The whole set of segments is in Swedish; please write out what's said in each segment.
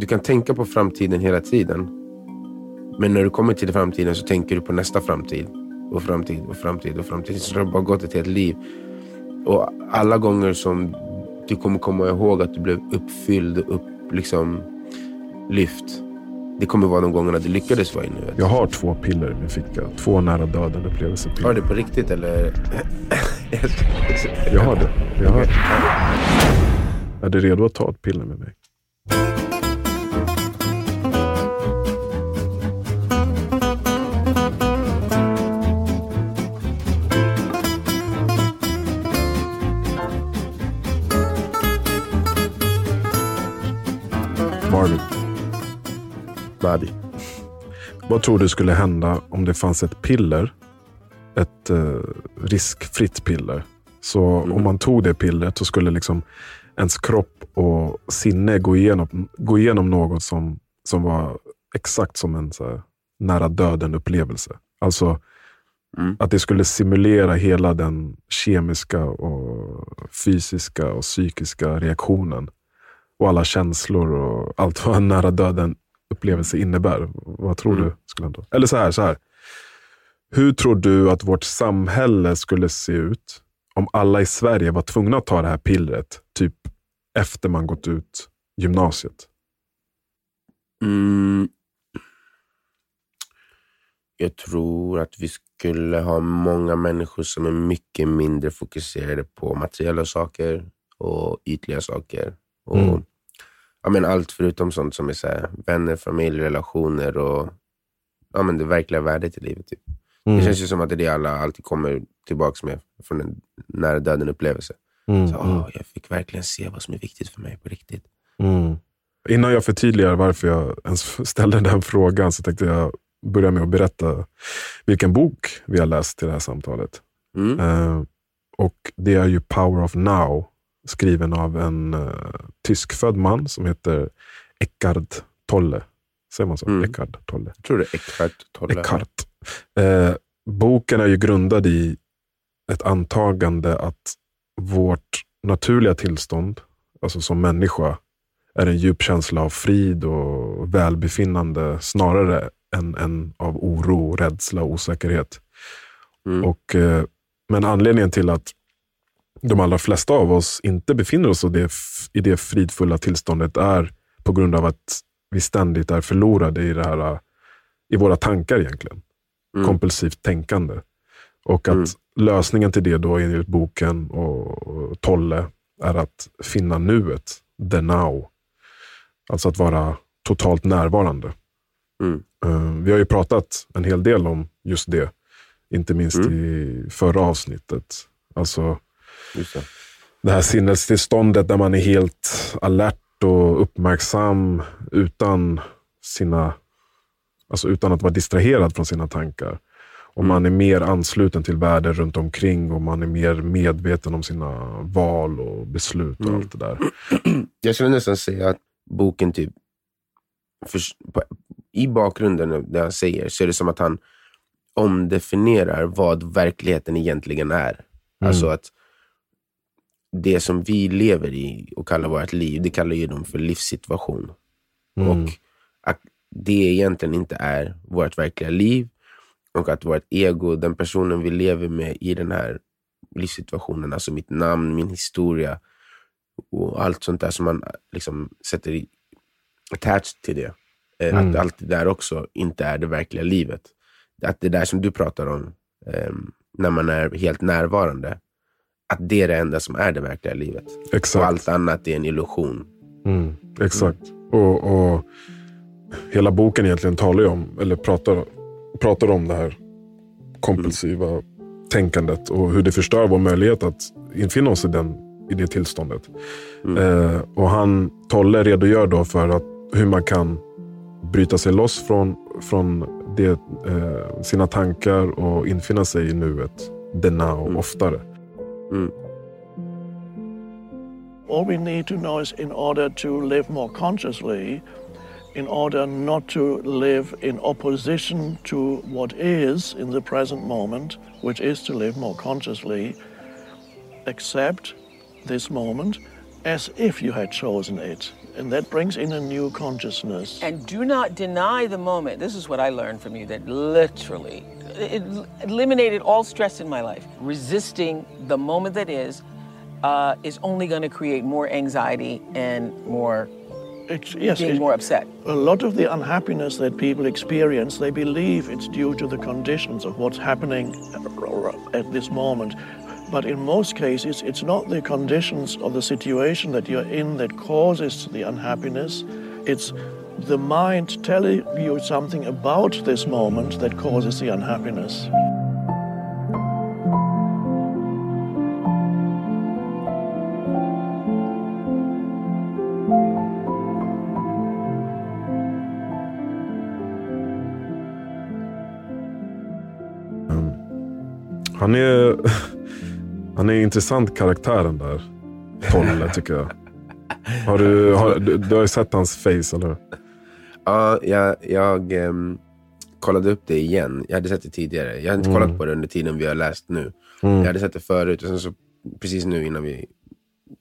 du kan tänka på framtiden hela tiden. Men när du kommer till framtiden så tänker du på nästa framtid. Och framtid och framtid och framtid. Så det har bara gått ett helt liv. Och alla gånger som du kommer komma ihåg att du blev uppfylld och upp, liksom, lyft. Det kommer vara de gångerna du lyckades vara i nuet. Jag har två piller i min ficka. Två nära döden upplevelsepiller. Har du det på riktigt eller? Jag har det. Jag har det. Är du redo att ta ett piller med mig? Babi. vad tror du skulle hända om det fanns ett piller, ett eh, riskfritt piller. Så om man tog det pillret så skulle liksom ens kropp och sinne gå igenom, gå igenom något som, som var exakt som en här, nära döden upplevelse. Alltså Mm. att det skulle simulera hela den kemiska, och fysiska och psykiska reaktionen. Och alla känslor och allt vad en nära döden upplevelse innebär. Vad tror Mm. du skulle hända? Eller så här, så här. Hur tror du att vårt samhälle skulle se ut om alla i Sverige var tvungna att ta det här pillret, typ efter man gått ut gymnasiet? Mm. Jag tror att vi skulle ha många människor som är mycket mindre fokuserade på materiella saker och ytliga saker. Och, Mm. Ja, men allt förutom sånt som är så här, vänner, familj, relationer och ja, men det verkliga värdet i livet. Typ. Mm. Det känns ju som att det är det alla alltid kommer tillbaka med från en nära döden upplevelse. Mm, Så, åh, jag fick verkligen se vad som är viktigt för mig på riktigt. mm. Innan jag förtydligar varför jag ens ställde den frågan så tänkte jag börja med att berätta vilken bok vi har läst till det här samtalet. Mm. Eh, och Det är ju Power of Now, skriven av en uh, tyskfödd man som heter Eckhart Tolle. Säger man så? Mm. Eckhart Tolle. Jag tror det är Eckhart Tolle. Eckhart. Eh, boken är ju grundad i ett antagande att vårt naturliga tillstånd, alltså som människa, är en djup känsla av frid och välbefinnande snarare än, än av oro, rädsla och osäkerhet. Mm. Och, eh, men anledningen till att de allra flesta av oss inte befinner oss i det, fridfulla tillståndet är på grund av att vi ständigt är förlorade i, det här, i våra tankar egentligen. Mm. Kompulsivt tänkande. Och att Mm. lösningen till det då enligt boken och, Tolle är att finna nuet, the now. Alltså att vara totalt närvarande. Mm. Eh, vi har ju pratat en hel del om just det. Inte minst Mm. i förra avsnittet. Alltså Just det. det här sinnestillståndet där man är helt alert och uppmärksam utan sina, alltså utan att vara distraherad från sina tankar. Och man är mer ansluten till världen runt omkring och man är mer medveten om sina val och beslut och Mm. allt det där. Jag skulle nästan säga att boken typ, för, i bakgrunden där han säger, så är det som att han omdefinierar vad verkligheten egentligen är. Alltså att det som vi lever i och kallar vårt liv, det kallar ju de för livssituation. Mm. Och att det egentligen inte är vårt verkliga liv. Och att vårt ego, den personen vi lever med i den här livssituationen, alltså mitt namn, min historia och allt sånt där som man liksom sätter i, attached till det. Eh, Mm. Att allt det där också inte är det verkliga livet. Att det där som du pratar om, ehm, när man är helt närvarande, att det är det enda som är det verkliga livet. Och Exakt. allt annat är en illusion. Mm, exakt. Och, och Hela boken egentligen talar om, eller pratar, pratar om det här kompulsiva tänkandet och hur det förstör vår möjlighet att infinna oss i, den, i det tillståndet. Eh, och han, Tolle redogör då för att, hur man kan bryta sig loss från, från det, eh, sina tankar och infinna sig i nuet, the now, oftare. Mm. All we need to know is in order to live more consciously, in order not to live in opposition to what is in the present moment, which is to live more consciously, accept this moment as if you had chosen it, And that brings in a new consciousness. And do not deny the moment. This is what I learned from you that literally it eliminated all stress in my life. Resisting the moment that is uh, is only going to create more anxiety and more It's, yes, being it- more upset. a lot of the unhappiness that people experience, they believe it's due to the conditions of what's happening at this moment. But in most cases, it's not the conditions or the situation that you're in that causes the unhappiness. It's the mind telling you something about this moment that causes the unhappiness. Han är, han är en intressant karaktär den där Tolle tycker jag. Har du, har, du, du har ju sett hans face, eller? Ja, jag, jag ehm, kollade upp det igen. Jag hade sett det tidigare. Jag hade inte kollat på det under tiden vi har läst nu. Jag hade sett det förut och sen så precis nu innan vi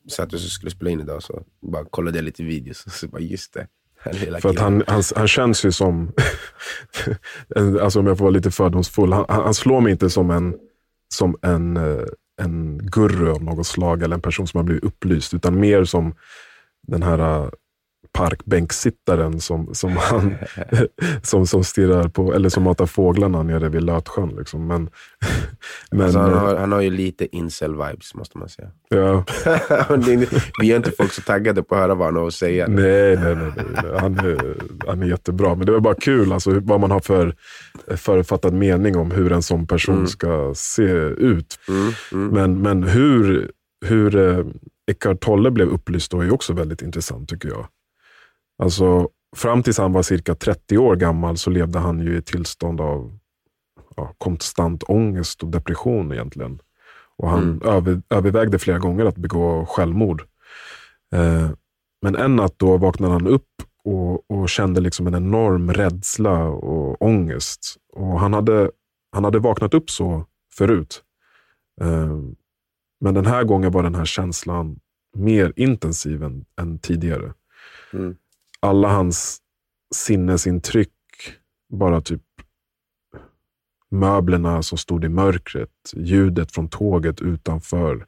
satt och skulle spela in idag så bara kollade jag lite videos och så bara just det. För att han, han, han känns ju som, alltså om jag får vara lite fördomsfull, han, han han slår mig inte som en, som en, eh, en guru av något slag eller en person som har blivit upplyst, utan mer som den här eh, parkbänksittaren som, som, han, som, som stirrar på, eller som matar fåglarna nere vid Lötsjön. Liksom. Men, men Alltså, han, eh, har, han har ju lite incel-vibes måste man säga. ja, är- vi är inte folk så taggade på att höra vad han har att säga. Nej, nej, nej. Han, är, han är jättebra. Men det var bara kul alltså, vad man har för förutfattad mening om hur en sån person ska se ut. Men, men hur, hur eh, Eckart Tolle blev upplyst då är också väldigt intressant tycker jag. Alltså, fram tills han var cirka 30 år gammal så levde han ju i ett tillstånd av ja, konstant ångest och depression egentligen. Och han över, övervägde flera gånger att begå självmord. Eh, men en natt då vaknade han upp och, och kände liksom en enorm rädsla och ångest. Och han hade, han hade vaknat upp så förut. Eh, men den här gången var den här känslan mer intensiv än, än tidigare. Mm. Alla hans sinnesintryck, bara typ möblerna som stod i mörkret, ljudet från tåget utanför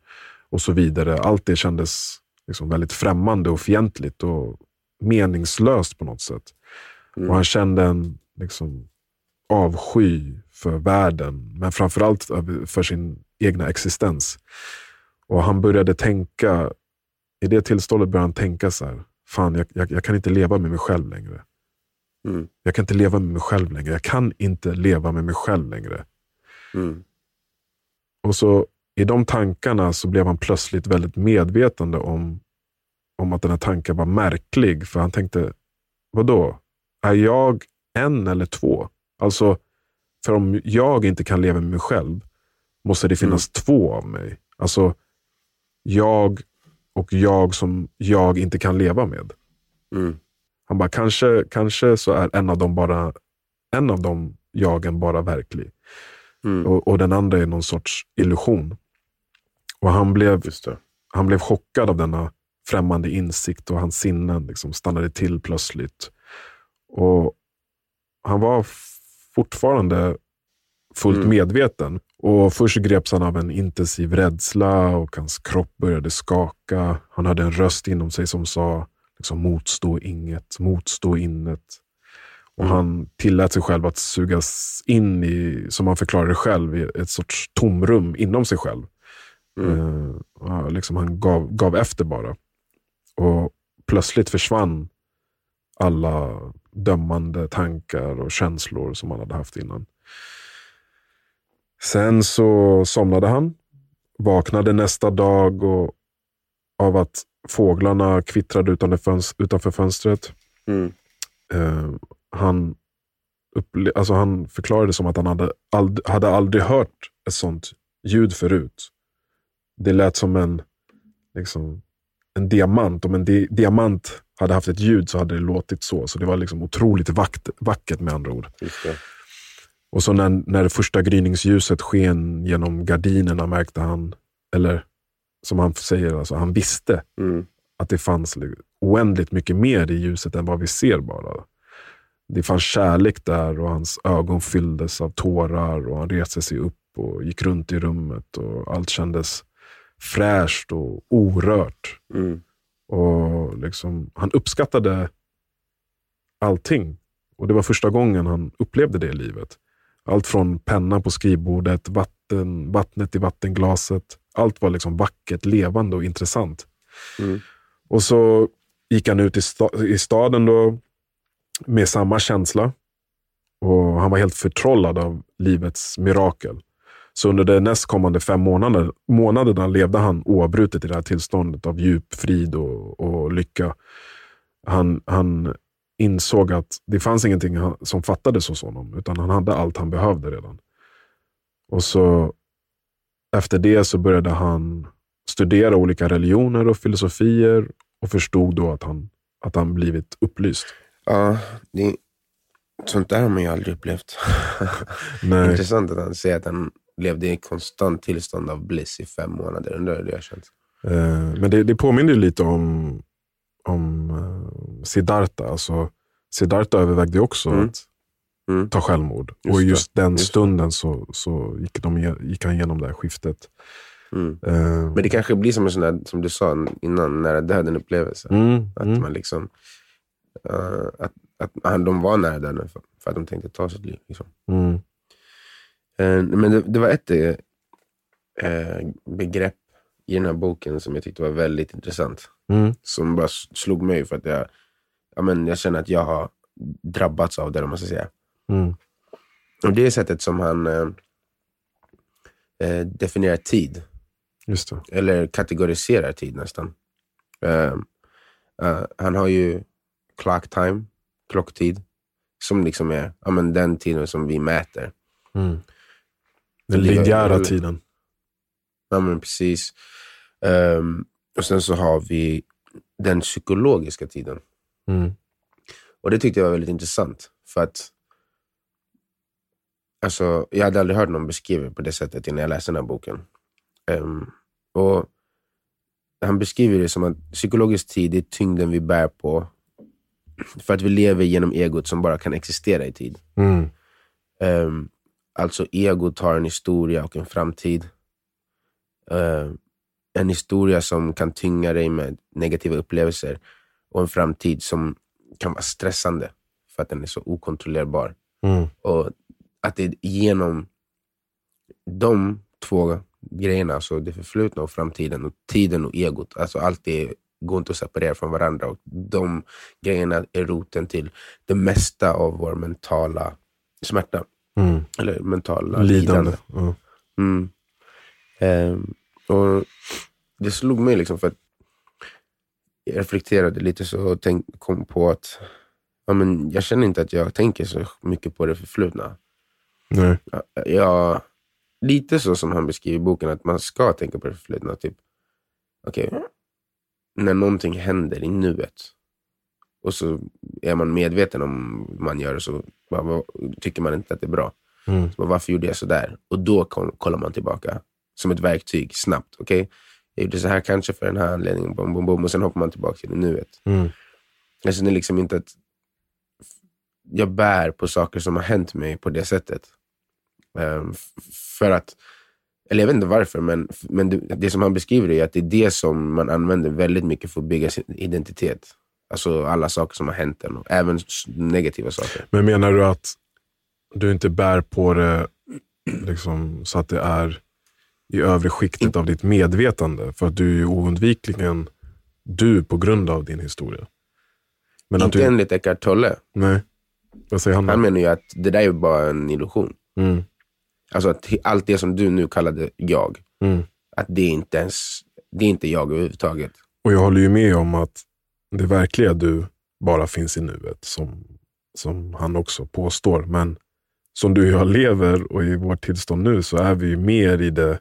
och så vidare. Allt det kändes liksom väldigt främmande och fientligt och meningslöst på något sätt. Och han kände en liksom, avsky för världen, men framförallt för sin egna existens. Och han började tänka, i det tillståndet började han tänka så här, fan jag, jag, jag kan inte leva med mig själv längre. Mm. Jag kan inte leva med mig själv längre. Jag kan inte leva med mig själv längre. Mm. Och så i de tankarna så blev han plötsligt väldigt medvetande om, om att den här tanken var märklig. För han tänkte, vadå? Är jag en eller två? Alltså, för om jag inte kan leva med mig själv, måste det finnas två av mig. Alltså, jag och jag som jag inte kan leva med. Mm. Han bara, kanske, kanske så är en av dem bara en av dem jagen bara verklig. Mm. Och, och den andra är någon sorts illusion. Och han blev, han blev chockad av denna främmande insikt och hans sinnen liksom stannade till plötsligt. Och Han var fortfarande fullt Mm. medveten. Och Först greps han av en intensiv rädsla och hans kropp började skaka. Han hade en röst inom sig som sa liksom, motstå inget, motstå innet. Och Han tillät sig själv att sugas in i, som han förklarade själv, i ett sorts tomrum inom sig själv. Eh, ja, liksom han gav, gav efter bara. Och plötsligt försvann alla dömande tankar och känslor som han hade haft innan. Sen så somnade han, vaknade nästa dag och, av att fåglarna kvittrade utanför, föns- utanför fönstret. Mm. Eh, han, upple- alltså han förklarade som att han hade, ald- hade aldrig hört ett sånt ljud förut. Det lät som en, liksom, en diamant. Om en di- diamant hade haft ett ljud så hade det låtit så. Så det var liksom otroligt vakt- vackert med andra ord. Och så när, när det första gryningsljuset sken genom gardinerna märkte han, eller som han säger, alltså, han visste Mm. att det fanns li- oändligt mycket mer i ljuset än vad vi ser bara. Det fanns kärlek där och hans ögon fylldes av tårar och han reste sig upp och gick runt i rummet och allt kändes fräscht och orört. Mm. Och liksom, Han uppskattade allting. Och Det var första gången han upplevde det i livet. Allt från pennan på skrivbordet, vatten, vattnet i vattenglaset. Allt var liksom vackert, levande och intressant. Mm. Och så gick han ut i, sta i staden då med samma känsla. Och Han var helt förtrollad av livets mirakel. Så under de nästkommande fem månader, månaderna levde han oavbrutet i det här tillståndet av djup frid och, och lycka. Han, han insåg att det fanns ingenting som fattades hos honom, utan han hade allt han behövde redan. Och så Efter det så började han studera olika religioner och filosofier och förstod då att han, att han blivit upplyst. Ja, det, sånt där har man ju aldrig upplevt. Intressant att han säger att han levde i konstant tillstånd av bliss i fem månader. Undrar hur det har känts. Eh, men det, det påminner lite om, om uh, Siddhartha. Alltså, Siddhartha övervägde också Mm. att Mm. ta självmord. Just och just den Just det. stunden så, så gick, de, gick han igenom det här skiftet. Mm. Eh, Men det kanske blir som en sån där, som du sa innan, nära döden-upplevelse. mm, Att mm, man liksom, eh, att, att de var nära döden för, för att de tänkte ta sitt liv. Liksom. Eh, men det, det var ett eh, eh, begrepp i den här boken som jag tyckte var väldigt intressant. Mm, Som bara slog mig för att jag, ja, men jag känner att jag har drabbats av det, om man ska säga. mm, Och det är sättet som han eh, eh, definierar tid. eller kategoriserar tid nästan. Eh, eh, han har ju clock time, klocktid, som liksom är ja, men den tiden som vi mäter. Mm. Den linjära tiden. Ja, men precis. Ehm, och sen så har vi den psykologiska tiden. Mm, Och det tyckte jag var väldigt intressant. För att alltså, jag hade aldrig hört någon beskriva det på det sättet innan jag läste den här boken. Ehm, och Han beskriver det som att psykologisk tid är tyngden vi bär på för att vi lever genom egot som bara kan existera i tid. mm, Ehm, alltså egot har en historia och en framtid. Ehm, en historia som kan tynga dig med negativa upplevelser och en framtid som kan vara stressande för att den är så okontrollerbar. mm, Och att det är genom de två grejerna, alltså det förflutna och framtiden, och tiden och egot, alltså allt det går inte att separera från varandra. Och de grejerna är roten till det mesta av vår mentala smärta. mm. Eller mentala Lidande. lidande. Mm. Ehm, och det slog mig liksom för att jag reflekterade lite så och tänk, kom på att ja, men jag känner inte att jag tänker så mycket på det förflutna. Nej. Jag- Jag, lite så som han beskriver i boken, att man ska tänka på det förflutna. Typ, okej, när någonting händer i nuet och så är man medveten om man gör så bara, tycker man inte att det är bra. Mm. Så bara, varför gjorde jag så där? Och då kollar man tillbaka som ett verktyg snabbt. Okej, jag gjorde så här kanske för den här anledningen. Bom, bom, bom, och sen hoppar man tillbaka till nuet. Mm. Jag känner liksom inte att jag bär på saker som har hänt mig på det sättet. F- för att, eller jag vet inte varför, men, men det, det som han beskriver är att det är det som man använder väldigt mycket för att bygga sin identitet. Alltså alla saker som har hänt en, även negativa saker. Men menar du att du inte bär på det liksom, så att det är i övre skiktet av ditt medvetande? För att du är ju oundvikligen du på grund av din historia. Men inte du, enligt Eckart Tolle. Nej. Vad säger han då? Han menar ju att det där är bara en illusion. Mm. Alltså att allt det som du nu kallade jag, Mm. att det inte ens, det är inte jag överhuvudtaget. Och jag håller ju med om att det verkliga du bara finns i nuet, som, som han också påstår. Men som du och jag lever och i vårt tillstånd nu så är vi ju mer i, det,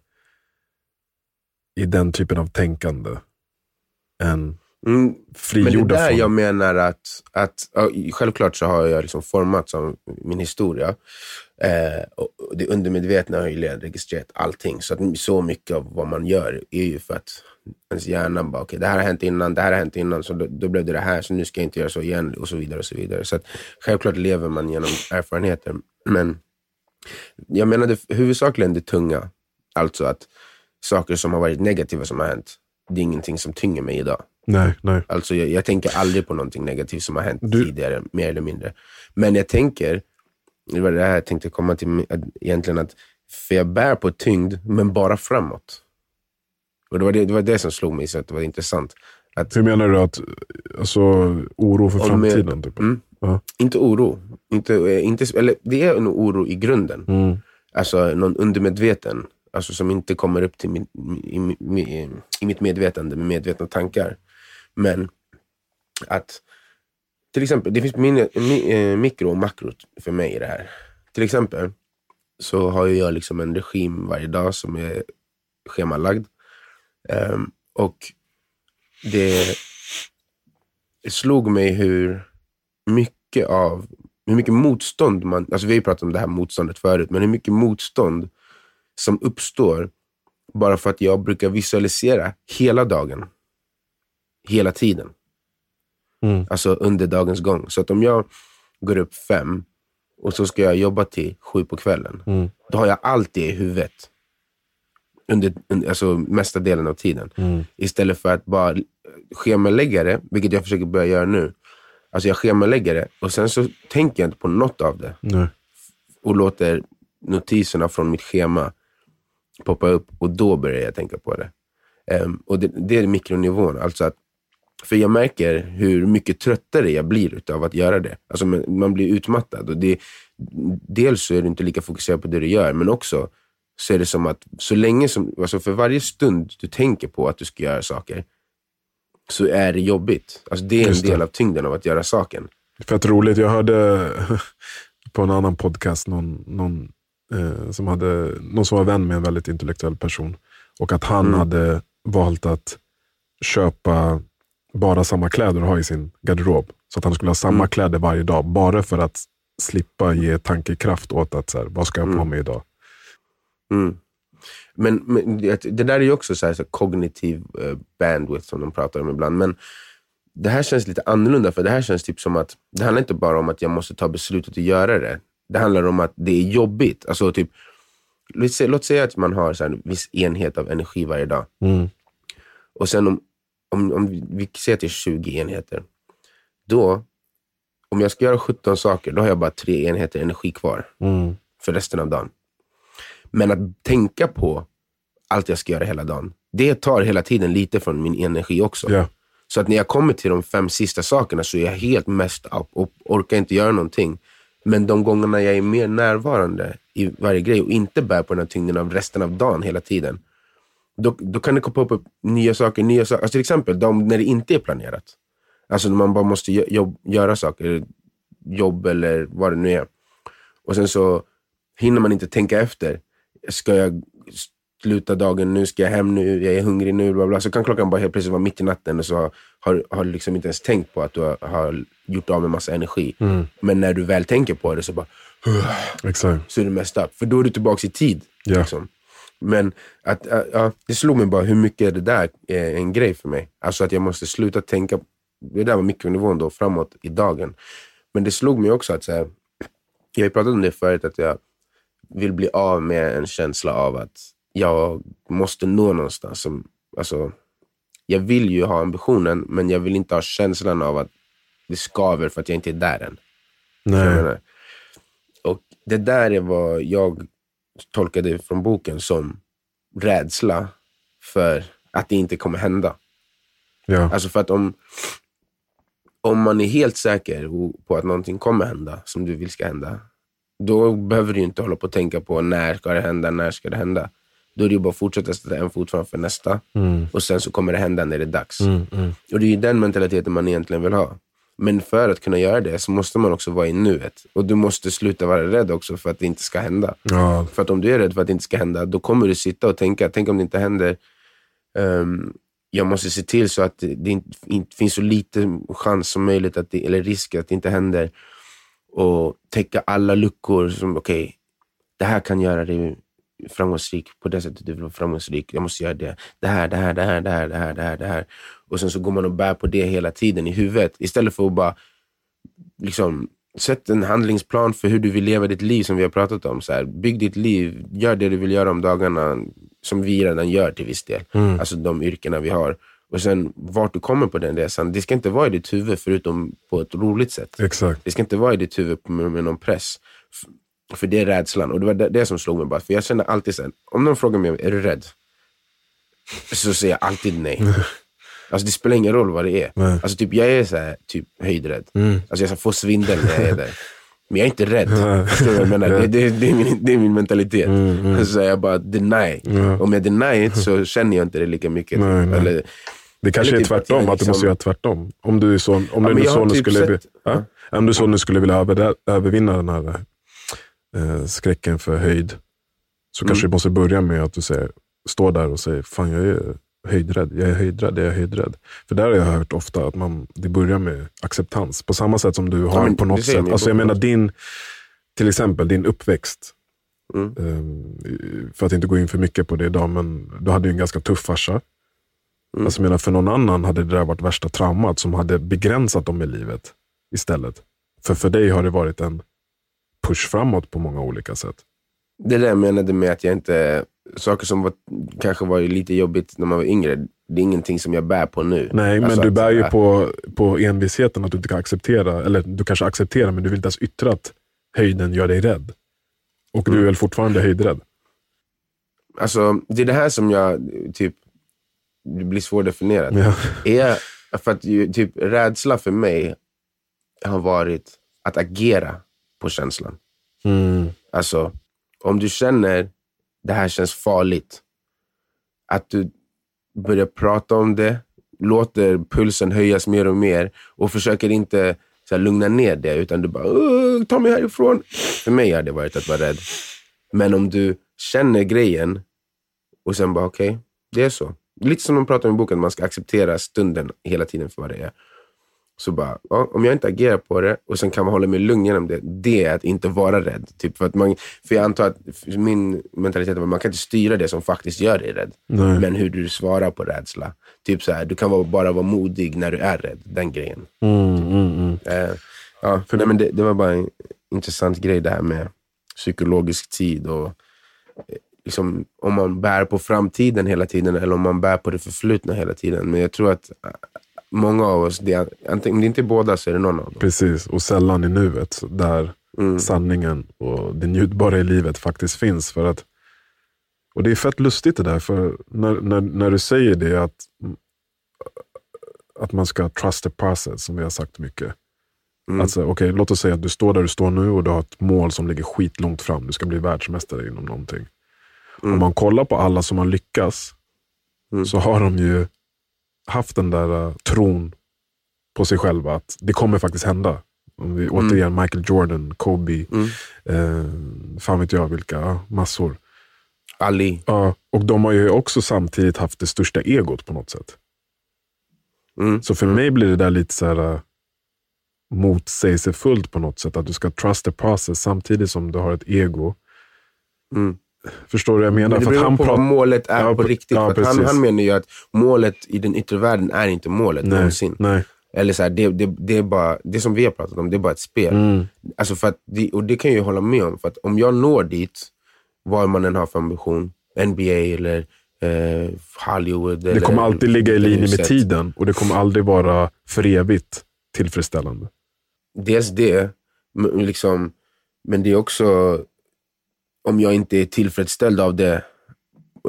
i den typen av tänkande än Mm, men det frigjorda där från. jag menar att, att ja, självklart så har jag liksom formats av min historia. Eh, och det undermedvetna har ju registrerat allting. Så, att så mycket av vad man gör är ju för att ens hjärna bara, okej det här har hänt innan, det här har hänt innan, så då, då blev det det här, så nu ska jag inte göra så igen och så vidare. och Så vidare. Så att, självklart lever man genom erfarenheter. Men jag menade huvudsakligen det tunga. Alltså att saker som har varit negativa som har hänt, det är ingenting som tynger mig idag. Nej, nej. Alltså jag, jag tänker aldrig på någonting negativt som har hänt Du- tidigare, mer eller mindre. Men jag tänker, det var det här jag tänkte komma till att, egentligen, att för jag bär på tyngd, men bara framåt. Och det var det, det, var det som slog mig, så att det var intressant. Att, Hur menar du att, alltså oro för framtiden? Typ? Mm. Ja. inte oro, inte, eh, inte, eller det är en oro i grunden. Mm. Alltså någon undermedveten, alltså som inte kommer upp till min, i, i, i mitt medvetande med medvetna tankar. Men att, till exempel, det finns min, mi, eh, mikro och makro för mig i det här. Till exempel så har jag liksom en regim varje dag som är schemalagd. Um, och det slog mig hur mycket av hur mycket motstånd man, alltså vi har ju pratat om det här motståndet förut, men hur mycket motstånd som uppstår bara för att jag brukar visualisera hela dagen. Hela tiden. Mm. Alltså under dagens gång. Så att om jag går upp fem och så ska jag jobba till sju på kvällen. Mm. Då har jag allt det i huvudet. Under, alltså mesta delen av tiden. Mm. Istället för att bara schemalägga det, vilket jag försöker börja göra nu. Alltså jag schemalägger det och sen så tänker jag inte på något av det. Nej. Och låter notiserna från mitt schema poppa upp och då börjar jag tänka på det. Ehm, och det, det är mikronivån. Alltså att, för jag märker hur mycket tröttare jag blir utav att göra det. Alltså man, man blir utmattad. Och det, dels så är du inte lika fokuserad på det du gör, men också så är det som att så länge som, alltså för varje stund du tänker på att du ska göra saker, så är det jobbigt. Alltså det är en Just det. del av tyngden av att göra saken. Fett roligt. Jag hörde på en annan podcast någon, någon, eh, som hade, någon som var vän med en väldigt intellektuell person. Och att han Mm. hade valt att köpa bara samma kläder och ha i sin garderob. Så att han skulle ha samma Mm. kläder varje dag. Bara för att slippa ge tankekraft åt att så här, vad ska jag ha på Mm. mig idag? Mm. Men, men det, där är ju också så här, så kognitiv eh, bandwidth som de pratar om ibland. Men det här känns lite annorlunda, för det här känns typ som att det handlar inte bara om att jag måste ta beslutet att göra det. Det handlar om att det är jobbigt. Alltså typ, låt, säga, låt säga att man har så här, en viss enhet av energi varje dag. Mm. Och sen om, om, om vi- vi ser till 20 enheter. Då, om jag ska göra 17 saker, då har jag bara tre enheter energi kvar Mm. för resten av dagen. Men att tänka på allt jag ska göra hela dagen, det tar hela tiden lite från min energi också. Ja. Så att när jag kommer till de fem sista sakerna så är jag helt mest up och orkar inte göra någonting. Men de gångerna jag är mer närvarande i varje grej och inte bär på den här tyngden av resten av dagen hela tiden. Då, då kan det komma upp nya saker, nya saker. Alltså till exempel de, när det inte är planerat. Alltså när man bara måste jobb, göra saker, jobb eller vad det nu är. Och sen så hinner man inte tänka efter. Ska jag sluta dagen nu? Ska jag hem nu? Jag är hungrig nu? Bla bla. Så kan klockan bara helt plötsligt vara mitt i natten och så har har du liksom inte ens tänkt på att du har, har gjort av med massa energi. Men när du väl tänker på det så bara Exakt. så är det mest upp. För då är du tillbaka i tid. Ja. Liksom. Men att, äh, ja, det slog mig bara hur mycket det där är en grej för mig. Alltså att jag måste sluta tänka, det där var mikronivån då, framåt i dagen. Men det slog mig också att, så här, jag har pratat om det förut, att jag vill bli av med en känsla av att jag måste nå någonstans. Som, alltså, jag vill ju ha ambitionen, men jag vill inte ha känslan av att det skaver för att jag inte är där än. Nej. Och det där är vad jag tolkade från boken som rädsla för att det inte kommer hända. Ja. Alltså för att om, om man är helt säker på att någonting kommer hända som du vill ska hända, då behöver du inte hålla på och tänka på när ska det hända, när ska det hända. Då är det ju bara att fortsätta sätta en fot framför nästa och sen så kommer det hända när det är dags. Mm, mm. Och det är ju den mentaliteten man egentligen vill ha. Men för att kunna göra det så måste man också vara i nuet. Och du måste sluta vara rädd också för att det inte ska hända. Ja. För att om du är rädd för att det inte ska hända, då kommer du sitta och tänka, tänk om det inte händer. Ehm, jag måste se till så att det, det inte, inte finns så lite chans som möjligt, att det, eller risk att det inte händer. Och täcka alla luckor. som Okej, okay, det här kan göra dig framgångsrik på det sättet du vill vara framgångsrik. Jag måste göra det. Det här, det här, det här, det här, det här, det här. Det här. Och sen så går man och bär på det hela tiden i huvudet. Istället för att bara liksom, sätt en handlingsplan för hur du vill leva ditt liv som vi har pratat om. Så här, bygg ditt liv, gör det du vill göra om dagarna som vi redan gör till viss del. Mm. Alltså de yrkena vi har. Och sen vart du kommer på den resan, det ska inte vara i ditt huvud förutom på ett roligt sätt. Exakt. Det ska inte vara i ditt huvud med, med någon press. För det är rädslan. Och det var det, det som slog mig. Bara. För jag känner alltid här, om någon frågar mig, är du rädd? Så säger jag alltid nej. Alltså det spelar ingen roll vad det är. Nej. Alltså typ, jag är så här, typ höjdrädd. Mm. Alltså jag får svindel när jag är där. Men jag är inte rädd. Förstår du jag menar? Det, det, det, är min, det är min mentalitet. Mm, mm. Så jag bara deny. Mm. Om jag deny så känner jag inte det lika mycket. Nej, nej. Eller, det kanske är typ tvärtom, att, liksom... att, du måste göra tvärtom. Om du är så, om ja, du så nu typ skulle, sett... ja? om du så nu skulle vilja över, övervinna den här eh, skräcken för höjd, så kanske mm. du måste börja med att du säger, står där och säger, fan jag är höjdrädd, jag är höjdrädd, jag är höjdrädd. För där har jag hört ofta att man, det börjar med acceptans. På samma sätt som du har ja, på något sätt. Alltså jag menar din, till exempel din uppväxt. Mm. Um, för att inte gå in för mycket på det idag, men du hade ju en ganska tuff farsa. Mm. Alltså menar, för någon annan hade det där varit värsta traumat som hade begränsat dem i livet istället. För för dig har det varit en push framåt på många olika sätt. Det där jag menade med att jag inte saker som var, kanske var lite jobbigt när man var yngre, det är ingenting som jag bär på nu. Nej, alltså men du bär ju på, på envisheten att du inte kan acceptera, eller du kanske accepterar, men du vill inte ens yttra att höjden gör dig rädd. Och mm. du är väl fortfarande höjdrädd? Alltså, det är det här som jag, typ, det blir svårdefinierat. Ja. Är, för att typ, rädsla för mig har varit att agera på känslan. Mm. Alltså, om du känner det här känns farligt. Att du börjar prata om det, låter pulsen höjas mer och mer och försöker inte så här, lugna ner det, utan du bara ta mig härifrån. För mig har det varit att vara rädd. Men om du känner grejen och sen bara okej, okay, det är så. Lite som de pratar om i boken, man ska acceptera stunden hela tiden för vad det är. Så bara, ja, om jag inte agerar på det och sen kan man hålla mig lugn genom det, det är att inte vara rädd. Typ för, att man, för jag antar att min mentalitet är att man kan inte styra det som faktiskt gör dig rädd. Nej. Men hur du svarar på rädsla. Typ så här, du kan bara vara modig när du är rädd. Den grejen. Mm, mm, mm. Uh, ja, för, nej, men det, det, var bara en intressant grej det här med psykologisk tid. och eh, liksom, Om man bär på framtiden hela tiden eller om man bär på det förflutna hela tiden. Men jag tror att många av oss, det är, om det inte är båda så är det någon av dem. Precis, och sällan i nuet där mm. sanningen och det njutbara i livet faktiskt finns. För att, och Det är fett lustigt det där, för när, när, när du säger det att, att man ska trust the process, som vi har sagt mycket. Mm. Alltså, okay, låt oss säga att du står där du står nu och du har ett mål som ligger skitlångt fram. Du ska bli världsmästare inom någonting. Mm. Om man kollar på alla som har lyckats, mm. så har de ju haft den där uh, tron på sig själva att det kommer faktiskt hända. Om vi, mm. Återigen Michael Jordan, Kobe, mm. eh, fan vet jag vilka, massor. Ali. Ja, och de har ju också samtidigt haft det största egot på något sätt. Mm. Så för mig blir det där lite så här uh, motsägelsefullt på något sätt. Att du ska trust the process samtidigt som du har ett ego. Mm. Förstår du vad jag menar? det beror på vad målet är ja, på riktigt. Ja, han, han menar ju att målet i den yttre världen är inte målet nej, någonsin. Nej. Eller så här, det, det, det, är bara, det som vi har pratat om, det är bara ett spel. Mm. Alltså för att och det kan jag hålla med om. För att om jag når dit, vad man än har för ambition, NBA eller eh, Hollywood. Det kommer alltid ligga i linje med tiden och det kommer aldrig vara för evigt tillfredsställande. Dels det, liksom, men det är också om jag inte är tillfredsställd av det,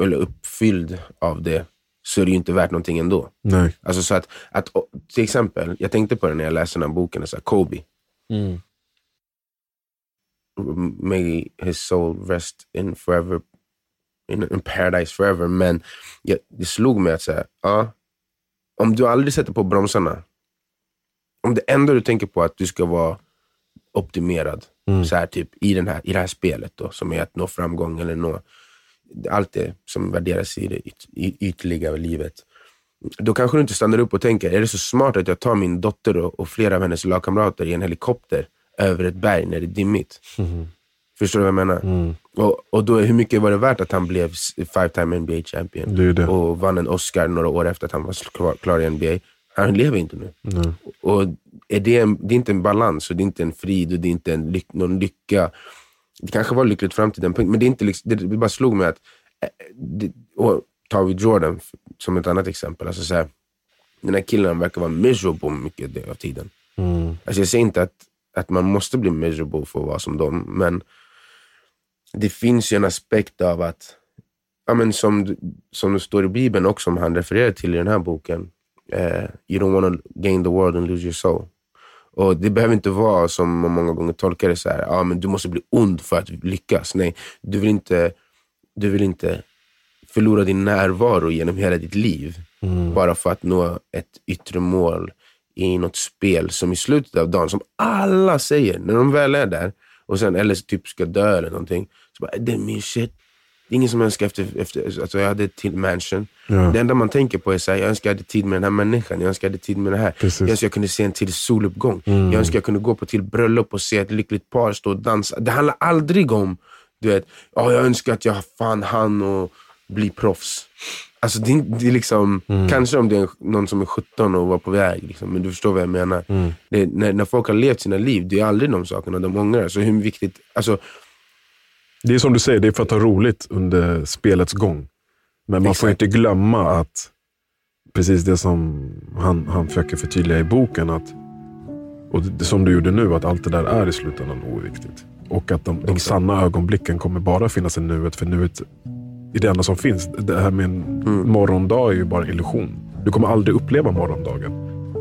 eller uppfylld av det, så är det ju inte värt någonting ändå. Nej. Alltså så att, att, till exempel, jag tänkte på det när jag läste den här boken, så här, Kobe. Mm. May his soul rest in forever, in, in paradise forever. Men jag, det slog mig att säga, ja, om du aldrig sätter på bromsarna, om det enda du tänker på är att du ska vara optimerad, Mm. Så här, typ, i, den här, I det här spelet då, som är att nå framgång eller nå allt det som värderas i det yt, ytliga livet. då kanske du inte stannar upp och tänker, är det så smart att jag tar min dotter och, och flera av hennes lagkamrater i en helikopter över ett berg när det är dimmigt? Förstår du vad jag menar? Och, och då, hur mycket var det värt att han blev s- five-time NBA champion Det det. och vann en Oscar några år efter att han var klar, klar i NBA? Han lever inte nu. Och är det, en, det är inte en balans, och det är inte en frid och det är inte en lyck, någon lycka. Det kanske var lyckligt fram till den punkten, men det, är inte liksom, det, det bara slog mig att, eh, det, och tar vi Jordan som ett annat exempel, alltså så här, den här killen verkar vara miserable mycket av tiden. Alltså jag säger inte att, att man måste bli miserable för att vara som dem, men det finns ju en aspekt av att, ja, men som, som det står i Bibeln och som han refererar till i den här boken, eh, you don't want to gain the world and lose your soul. Och Det behöver inte vara som man många gånger tolkar det så här, ja, men du måste bli ond för att lyckas. Nej, du vill inte, du vill inte förlora din närvaro genom hela ditt liv. Bara för att nå ett yttre mål i något spel som i slutet av dagen, som alla säger, när de väl är där, och sen eller typ ska dö eller någonting, så bara, det är min shit. Det är ingen som önskar efter, efter alltså jag hade till mansion. Det enda man tänker på är så här, jag önskar jag hade tid med den här människan, jag önskar jag hade tid med det här. Precis. Jag önskar jag kunde se en till soluppgång. Jag önskar jag kunde gå på till bröllop och se ett lyckligt par stå och dansa. Det handlar aldrig om, du vet, oh, jag önskar att jag fan hann och bli proffs. Alltså det, är- det är liksom, kanske om det är någon som är 17 och var på väg, liksom, men du förstår vad jag menar. Det, är- när, när folk har levt sina liv, det är aldrig de sakerna de ångrar. Så hur viktigt, alltså, Det är som du säger, det är för att ha roligt under spelets gång. Men man får Exakt. inte glömma att, precis det som han, han försöker förtydliga i boken, att, och det som du gjorde nu, att allt det där är i slutändan oviktigt. Och att de, de sanna ögonblicken kommer bara finnas i nuet, för nuet är det enda som finns. Det här med en Mm. morgondag är ju bara en illusion. Du kommer aldrig uppleva morgondagen.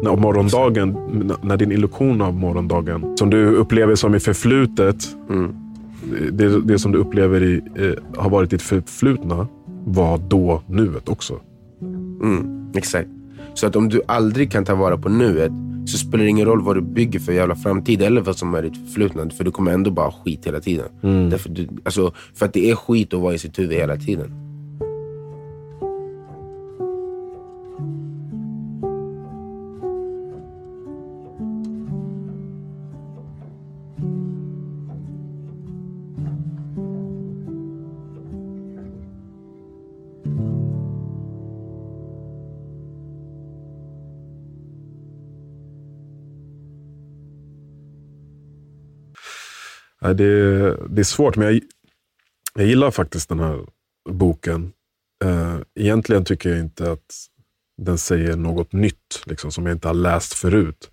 När, morgondagen, när din illusion av morgondagen, som du upplever som i förflutet, mm, det, det som du upplever i, eh, har varit ditt förflutna var då nuet också. Mm, exakt. Så att om du aldrig kan ta vara på nuet så spelar det ingen roll vad du bygger för jävla framtid eller vad som är ditt förflutna. För du kommer ändå bara ha skit hela tiden. Därför du, alltså, för att det är skit att vara i sitt huvud hela tiden. Nej, det, det är svårt, men jag, jag gillar faktiskt den här boken. Eh, egentligen tycker jag inte att den säger något nytt liksom, som jag inte har läst förut.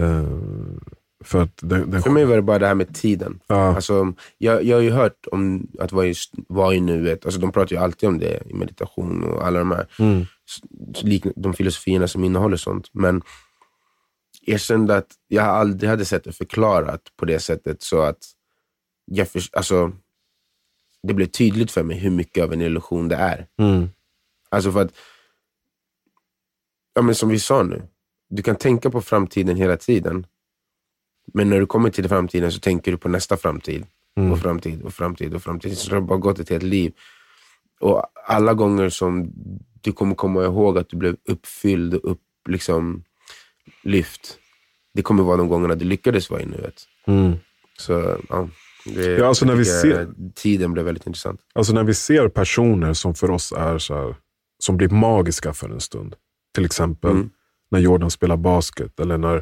Eh, för att den, den, För mig var det bara det här med tiden. Ja. Alltså, jag, jag har ju hört om att vara i, vara i nuet. Alltså, de pratar ju alltid om det i meditation och alla de här Mm. lik- de filosofierna som innehåller sånt. Men jag kände att jag aldrig hade sett det förklarat på det sättet så att jag för, alltså, det blev tydligt för mig hur mycket av en illusion det är. Mm. Alltså för att, ja men som vi sa nu, du kan tänka på framtiden hela tiden. Men när du kommer till framtiden så tänker du på nästa framtid. Och framtid och framtid och framtid. Så det har bara gått ett helt liv. Och alla gånger som du kommer komma ihåg att du blev uppfylld och upp, liksom, lyft. Det kommer vara de gångerna du lyckades vara i nuet. Mm. Så ja, det, Ja, alltså när vi ser- tiden blev väldigt intressant. Alltså när vi ser personer som för oss är så här, som blir magiska för en stund. Till exempel Mm. när Jordan spelar basket eller när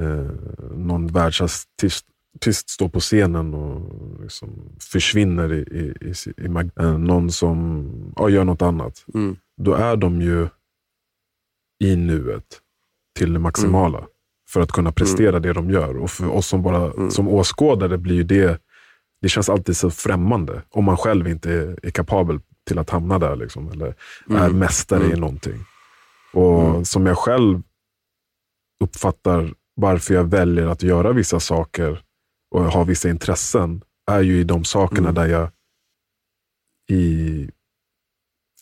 eh, någon världsartist artist står på scenen och liksom försvinner i, i, i, i mag- eh, någon som ja, gör något annat. Mm. Då är de ju i nuet till det maximala. För att kunna prestera det de gör. Och för oss som, bara, som åskådare blir ju det, det känns alltid så främmande. Om man själv inte är, är kapabel till att hamna där. Liksom, eller är mästare i någonting. Och som jag själv uppfattar varför jag väljer att göra vissa saker och ha vissa intressen, är ju i de sakerna där jag i,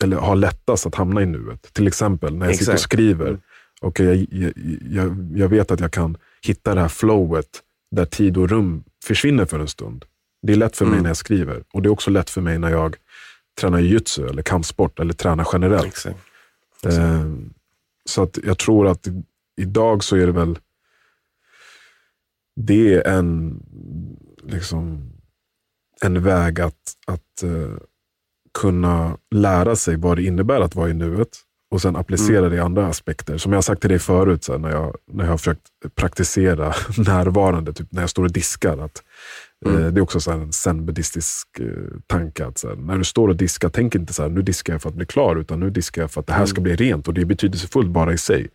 eller har lättast att hamna i nuet. Till exempel när jag sitter och Exakt. Okay, jag, jag, jag, vet att jag kan hitta det här flowet där tid och rum försvinner för en stund. Det är lätt för mig när jag skriver. Och det är också lätt för mig när jag tränar jujutsu eller kampsport eller tränar generellt. Exakt. Eh, Så att jag tror att idag så är det väl det är en, liksom, en väg att, att uh, kunna lära sig vad det innebär att vara i nuet och sen applicera mm. det i andra aspekter. Som jag har sagt till dig förut, så här, när, jag, när jag har försökt praktisera närvarande, typ när jag står och diskar. Att, mm. eh, det är också så en zen-buddhistisk eh, tanke. Att, så här, när du står och diskar, tänk inte så här, nu diskar jag för att bli klar, utan nu diskar jag för att det här ska mm. bli rent. Och det är betydelsefullt bara i sig.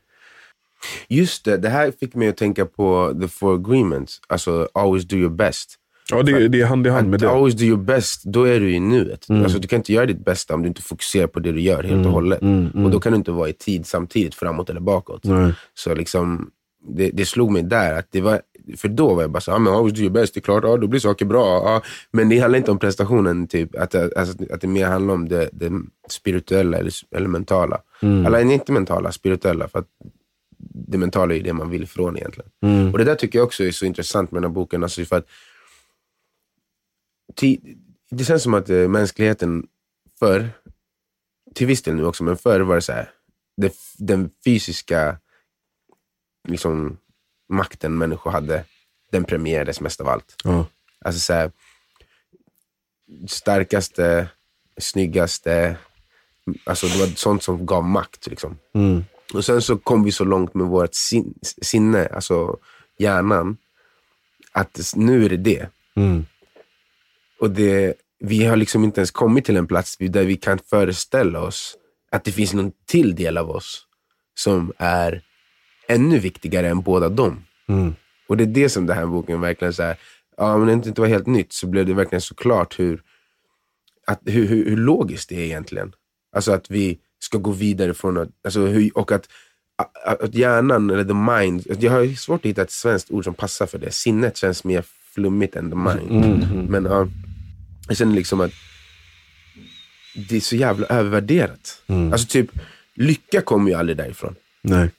Just det, det här fick mig att tänka på the four agreements. Alltså, always do your best. Ja, det, det är hand i hand med det. Always do your best, då är du i nuet. Mm. Alltså, du kan inte göra ditt bästa om du inte fokuserar på det du gör helt och mm. hållet. Mm, mm. Och då kan du inte vara i tid samtidigt, framåt eller bakåt. Nej. Så liksom, det, det slog mig där, att det var, för då var jag bara så ah, men always do your best, det är klart, ah, då blir saker bra. Ah. Men det handlar inte om prestationen, typ, att, alltså, att det mer handlar om det, det spirituella eller, eller mentala. Mm. Eller inte mentala, spirituella. För det mentala är ju det man vill ifrån egentligen. Mm. Och Det där tycker jag också är så intressant med den här boken. Alltså för att det känns som att eh, mänskligheten förr, till viss del nu också, men förr var det så här, det, den fysiska liksom, makten människor hade, den premierades mest av allt. Ja. Alltså så här, starkaste, snyggaste, alltså det var sånt som gav makt. Liksom. Mm. Och sen så kom vi så långt med vårt sin, sinne, alltså hjärnan, att nu är det det. Mm. Och det, vi har liksom inte ens kommit till en plats där vi kan föreställa oss att det finns någon till del av oss som är ännu viktigare än båda dem. Mm. Och det är det som den här boken verkligen, så här, ja, men det inte var helt nytt, så blev det verkligen så klart hur, att, hur, hur, hur logiskt det är egentligen. Alltså att vi ska gå vidare från att, alltså hur, och att, att hjärnan, eller the mind, jag har svårt att hitta ett svenskt ord som passar för det. Sinnet känns mer flummigt än the mind. Mm, mm. Men ja, jag känner liksom att det är så jävla övervärderat. Mm. Alltså typ, lycka kommer ju aldrig därifrån. Nej.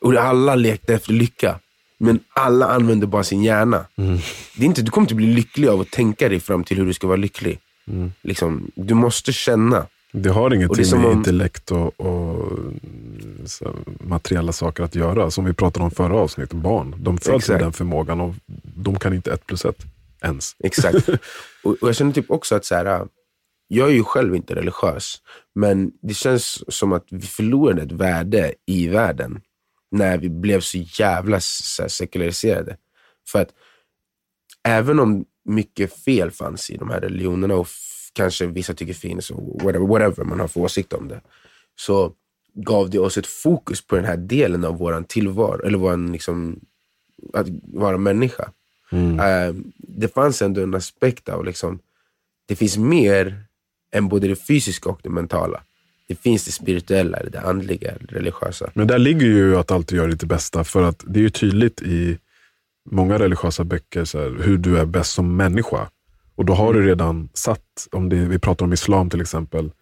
Och alla lekte efter lycka. Men alla använder bara sin hjärna. Mm. Det är inte, du kommer inte bli lycklig av att tänka dig fram till hur du ska vara lycklig. Mm. Liksom, du måste känna. Det har ingenting det med om... intellekt och, och materiella saker att göra. Som vi pratade om förra avsnittet, barn. De föds med den förmågan och de kan inte ett plus ett ens. Exakt. och, och, jag känner typ också att så här, jag är ju själv inte religiös, men det känns som att vi förlorade ett värde i världen när vi blev så jävla så här, sekulariserade. För att även om mycket fel fanns i de här religionerna och kanske vissa tycker finns och whatever, whatever man har för åsikt om det, så gav det oss ett fokus på den här delen av vår tillvaro, eller vår, liksom, att vara människa. Mm. Uh, det fanns ändå en aspekt av, liksom, det finns mer än både det fysiska och det mentala. Det finns det spirituella, det andliga, det religiösa. Men där ligger ju att alltid göra ditt bästa. För att det är ju tydligt i många religiösa böcker så här, hur du är bäst som människa. Och då har du redan satt, om det, vi pratar om islam till exempel,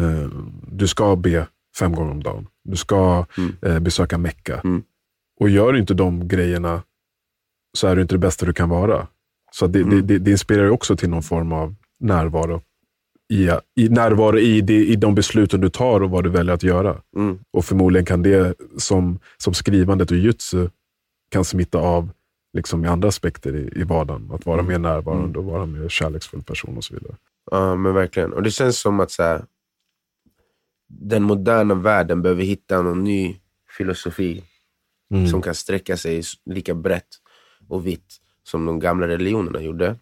eh, du ska be fem gånger om dagen. Du ska mm. eh, besöka Mecka. Mm. Och gör du inte de grejerna så är du inte det bästa du kan vara. Så det, mm. det, det, inspirerar också till någon form av närvaro. I, i närvaro i, det, i de besluten du tar och vad du väljer att göra. Mm. Och förmodligen kan det, som, som skrivandet och jutsu, kan smitta av liksom i andra aspekter i, i vardagen. Att vara mm. mer närvarande och vara mer kärleksfull person och så vidare. Ja, men verkligen. Och det känns som att så här, den moderna världen behöver hitta någon ny filosofi mm. som kan sträcka sig lika brett och vitt som de gamla religionerna gjorde.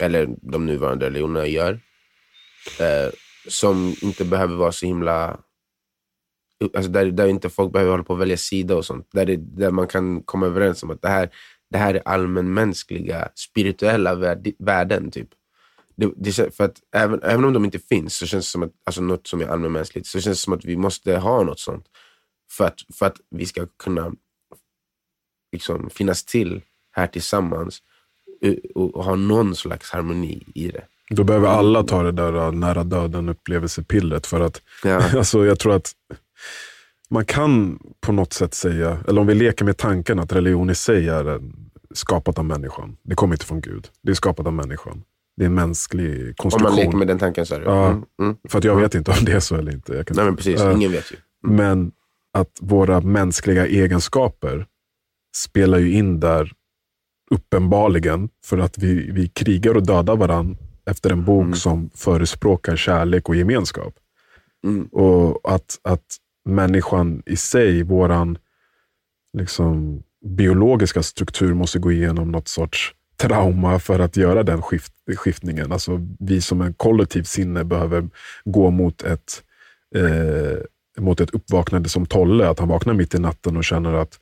Eller de nuvarande religionerna gör. Eh, som inte behöver vara så himla... Alltså där, där inte folk behöver hålla på att välja sida och sånt. Där, det, där man kan komma överens om att det här, det här är allmänmänskliga, spirituella värden. Typ. Det, det, för att även, även om de inte finns, så känns det som att, alltså något som är allmänmänskligt, så känns det som att vi måste ha något sånt. För att, för att vi ska kunna liksom, finnas till här tillsammans och, och ha någon slags harmoni i det. Då behöver alla ta det där äh, nära döden upplevelsepillret. För att, ja. alltså, jag tror att man kan på något sätt säga, eller om vi leker med tanken att religion i sig är skapat av människan. Det kommer inte från Gud. Det är skapat av människan. Det är en mänsklig konstruktion. Om man leker med den tanken så är det. Ja, mm, mm, för att jag vet inte om det är så eller inte. Nej men precis, uh, ingen vet ju. Mm. Men att våra mänskliga egenskaper spelar ju in där uppenbarligen för att vi, vi krigar och dödar varandra efter en bok mm. som förespråkar kärlek och gemenskap. Mm. Och att, att människan i sig, våran liksom, biologiska struktur måste gå igenom något sorts trauma för att göra den skift, skiftningen. Alltså, vi som en kollektiv sinne behöver gå mot ett, eh, mot ett uppvaknande som Tolle. Att han vaknar mitt i natten och känner att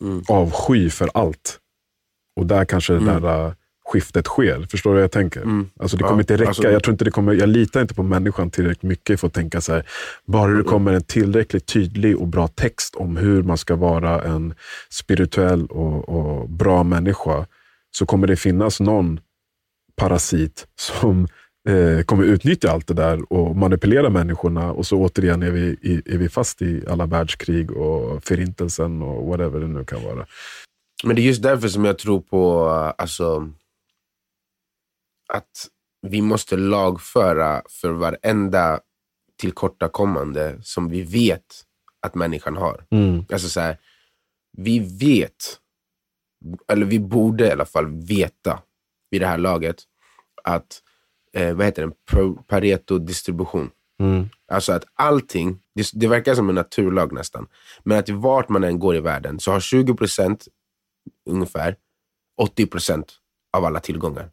mm. avsky för allt. Och där kanske mm. det där skiftet sker. Förstår du vad jag tänker? Mm. Alltså det kommer ja, inte räcka. Alltså, jag, tror inte det kommer, jag litar inte på människan tillräckligt mycket för att tänka så här. Bara det mm. kommer en tillräckligt tydlig och bra text om hur man ska vara en spirituell och, och bra människa, så kommer det finnas någon parasit som eh, kommer utnyttja allt det där och manipulera människorna. Och så återigen är vi, är vi fast i alla världskrig och förintelsen och whatever det nu kan vara. Men det är just därför som jag tror på alltså, att vi måste lagföra för varenda tillkortakommande som vi vet att människan har. Mm. Alltså så här, vi vet, eller vi borde i alla fall veta vid det här laget, att, eh, vad heter det, Pareto-distribution. Mm. Alltså att allting, det, det, verkar som en naturlag nästan, men att vart man än går i världen så har 20% ungefär 80% av alla tillgångar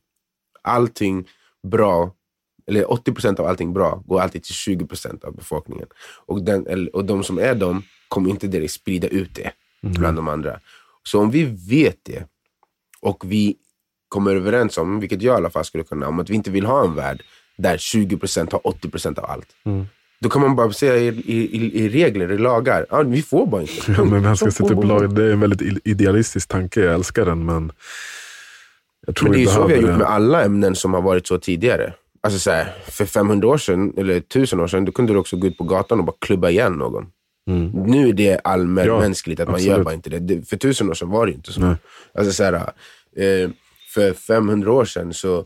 allting bra, eller 80% av allting bra går alltid till 20% av befolkningen. Och, den, och de som är de kommer inte direkt sprida ut det mm. bland de andra. Så om vi vet det och vi kommer överens om, vilket jag i alla fall skulle kunna, om att vi inte vill ha en värld där 20% har 80% av allt. Mm. Då kan man bara säga i, i, i, regler, i lagar, ja, vi får bara inte. Ja, men vem ska sätta upp lag? Det är en väldigt idealistisk tanke, jag älskar den. Men men det är så vi har gjort med alla ämnen som har varit så tidigare. Alltså så här, för 500 år sedan, eller 1000 år sedan, då kunde du också gå ut på gatan och bara klubba igen någon. Mm. Nu är det allmänmänskligt ja, att man absolut. gör bara inte det. För tusen år sedan var det inte så. Nej. Alltså så här, eh, för 500 år sedan så,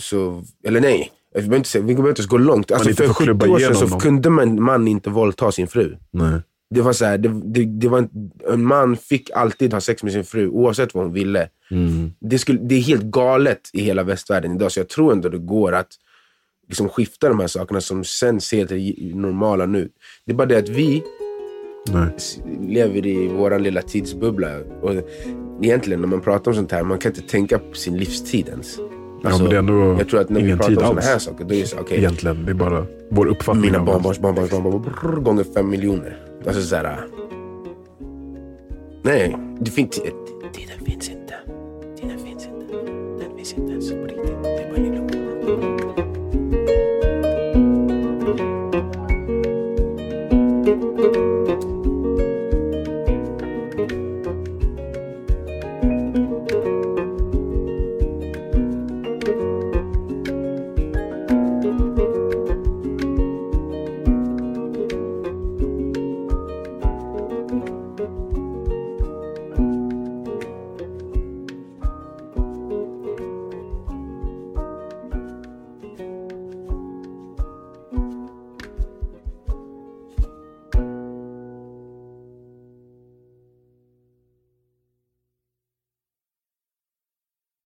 så eller nej, vi behöver inte, vi behöver inte gå långt. Alltså för 70 år sedan så kunde man, man inte våldta sin fru. Nej. Det var så här, det, det, det, var en, en man fick alltid ha sex med sin fru oavsett vad hon ville. Mm. Det, skulle, det är helt galet i hela västvärlden idag, så jag tror ändå det går att liksom skifta de här sakerna som känns helt normala nu. Det är bara det att vi Nej. lever i vår lilla tidsbubbla. Och egentligen när man pratar om sånt här, man kan inte tänka på sin livstid ens. Alltså, ja, men det är ändå jag tror att när vi pratar om sådana här saker, då är det så, okay, Egentligen, det är bara vår uppfattning. Mina barnbarns barnbarns barnbarn gånger fem miljoner. Alltså såhär... Nej, det finns... Tiden finns inte. Tiden finns inte. Den finns inte ens på